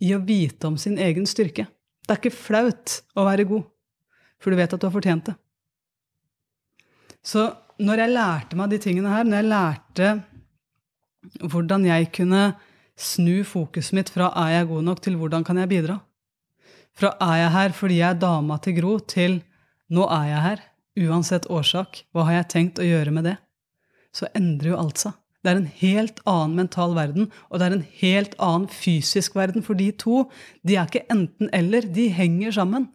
i å vite om sin egen styrke. Det er ikke flaut å være god, for du vet at du har fortjent det. Så når jeg lærte meg de tingene her, når jeg lærte hvordan jeg kunne snu fokuset mitt fra 'er jeg god nok' til 'hvordan kan jeg bidra'? Fra 'er jeg her fordi jeg er dama til Gro' til 'nå er jeg her', uansett årsak, hva har jeg tenkt å gjøre med det? Så endrer jo alt seg. Det er en helt annen mental verden, og det er en helt annen fysisk verden, for de to de er ikke enten-eller, de henger sammen.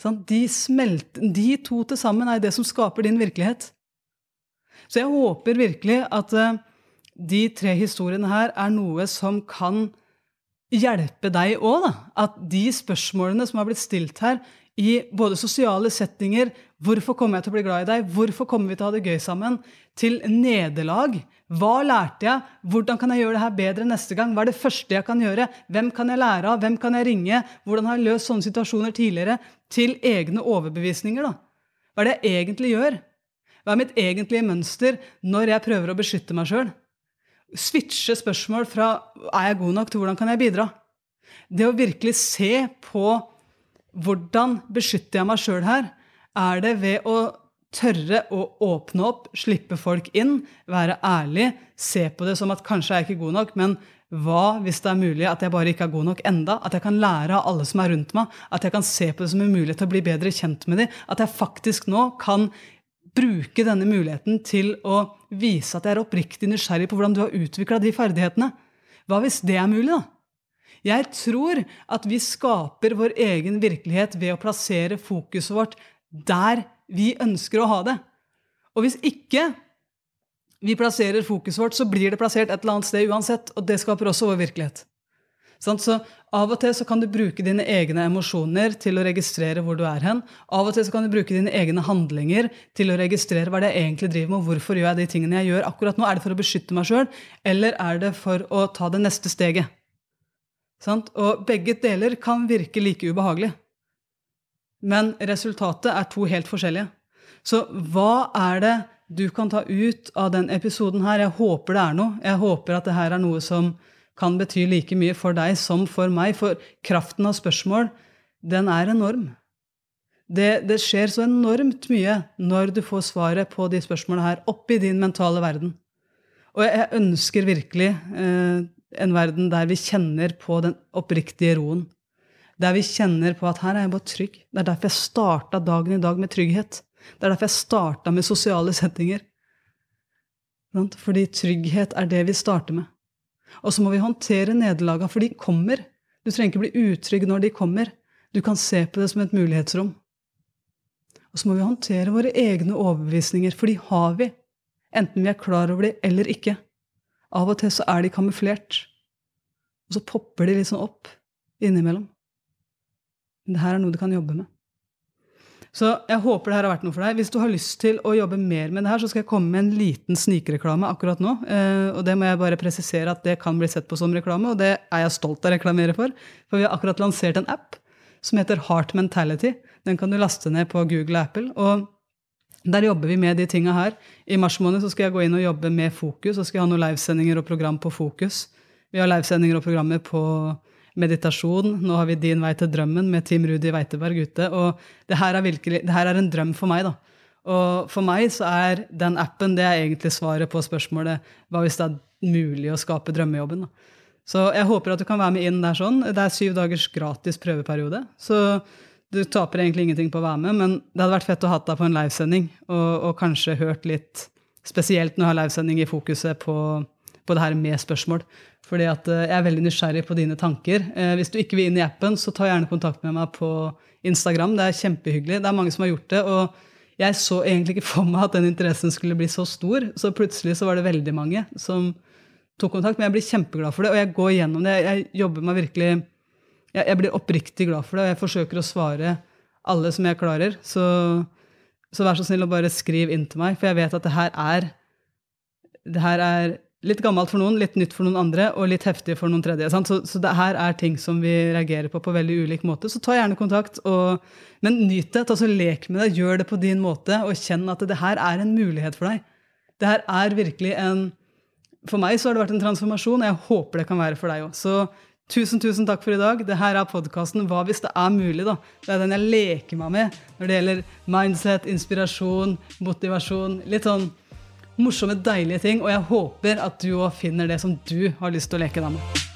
De, smelter, de to til sammen er det som skaper din virkelighet. Så jeg håper virkelig at eh, de tre historiene her er noe som kan hjelpe deg òg. At de spørsmålene som har blitt stilt her, i både sosiale settinger Hvorfor kommer jeg til å bli glad i deg? Hvorfor kommer vi til å ha det gøy sammen? Til nederlag. Hva lærte jeg? Hvordan kan jeg gjøre det her bedre neste gang? Hva er det første jeg kan gjøre? Hvem kan jeg lære av? Hvem kan jeg ringe? Hvordan har jeg løst sånne situasjoner tidligere? Til egne overbevisninger, da. Hva er det jeg egentlig gjør? Hva er mitt egentlige mønster når jeg prøver å beskytte meg sjøl? switche spørsmål fra 'er jeg god nok?' til 'hvordan kan jeg bidra?' Det å virkelig se på hvordan beskytter jeg meg sjøl her, er det ved å tørre å åpne opp, slippe folk inn, være ærlig, se på det som at kanskje er jeg ikke god nok, men hva hvis det er mulig at jeg bare ikke er god nok enda? At jeg kan lære av alle som er rundt meg? At jeg kan se på det som en mulighet til å bli bedre kjent med dem? At jeg faktisk nå kan bruke denne muligheten til å vise at jeg er oppriktig nysgjerrig på hvordan du har utvikla de ferdighetene. Hva hvis det er mulig, da? Jeg tror at vi skaper vår egen virkelighet ved å plassere fokuset vårt der vi ønsker å ha det. Og hvis ikke vi plasserer fokuset vårt, så blir det plassert et eller annet sted uansett. Og det skaper også vår virkelighet. Så Av og til så kan du bruke dine egne emosjoner til å registrere hvor du er hen. Av og til så kan du bruke dine egne handlinger til å registrere hva det jeg egentlig driver med. og Hvorfor gjør jeg de tingene jeg gjør akkurat nå? Er det for å beskytte meg sjøl, eller er det for å ta det neste steget? Og begge deler kan virke like ubehagelig. Men resultatet er to helt forskjellige. Så hva er det du kan ta ut av den episoden her? Jeg håper det er noe. Jeg håper at det her er noe som kan bety like mye for deg som for meg. For kraften av spørsmål, den er enorm. Det, det skjer så enormt mye når du får svaret på de spørsmålene her oppi din mentale verden. Og jeg ønsker virkelig eh, en verden der vi kjenner på den oppriktige roen. Der vi kjenner på at her er jeg bare trygg. Det er derfor jeg starta dagen i dag med trygghet. Det er derfor jeg starta med sosiale settinger. Fordi trygghet er det vi starter med. Og så må vi håndtere nederlagene, for de kommer. Du trenger ikke bli utrygg når de kommer. Du kan se på det som et mulighetsrom. Og så må vi håndtere våre egne overbevisninger, for de har vi. Enten vi er klar over de eller ikke. Av og til så er de kamuflert. Og så popper de liksom opp innimellom. Men det her er noe du kan jobbe med. Så jeg håper det her har vært noe for deg. Hvis du har lyst til å jobbe mer med det her, så skal jeg komme med en liten snikreklame akkurat nå. Eh, og det må jeg bare presisere at det kan bli sett på som reklame, og det er jeg stolt av å reklamere for. For vi har akkurat lansert en app som heter Heart Mentality. Den kan du laste ned på Google og Apple. og der jobber vi med de tinga her. I mars måned så skal jeg gå inn og jobbe med Fokus, og skal jeg ha noen livesendinger og program på Fokus. Vi har livesendinger og programmer på meditasjon. Nå har vi Din vei til drømmen med Team Rudi Weiteberg ute. Og det her, er virkelig, det her er en drøm for meg, da. Og for meg så er den appen det er egentlig svaret på spørsmålet hva hvis det er mulig å skape drømmejobben. da. Så jeg håper at du kan være med inn der sånn. Det er syv dagers gratis prøveperiode. Så du taper egentlig ingenting på å være med, men det hadde vært fett å ha deg på en livesending og, og kanskje hørt litt Spesielt når jeg har livesending i fokuset på, på det her med spørsmål. Fordi at eh, jeg er veldig nysgjerrig på dine tanker. Eh, hvis du ikke vil inn i appen, så ta gjerne kontakt med meg på Instagram. Det er kjempehyggelig. Det er mange som har gjort det. Og jeg så egentlig ikke for meg at den interessen skulle bli så stor. Så plutselig så var det veldig mange som tok kontakt. Men jeg blir kjempeglad for det, og jeg går gjennom det. Jeg jobber meg virkelig jeg, blir oppriktig glad for det, og jeg forsøker å svare alle som jeg klarer. Så, så vær så snill å bare skriv inn til meg, for jeg vet at det her er det her er litt gammelt for noen, litt nytt for noen andre, og litt heftig for noen tredje. Så, så, det her er ting som vi reagerer på på veldig ulik måte. Så ta gjerne kontakt, og, men nyt det. Altså, lek med det, gjør det på din måte, og kjenn at det her er en mulighet for deg. Det her er virkelig en For meg så har det vært en transformasjon, og jeg håper det kan være for deg òg. Så Tusen, tusen takk for i dag. Det her er podkasten Hva hvis det er mulig? da? Det er den jeg leker meg med når det gjelder mindset, inspirasjon, motivasjon. Litt sånn morsomme, deilige ting. Og jeg håper at du òg finner det som du har lyst til å leke deg med.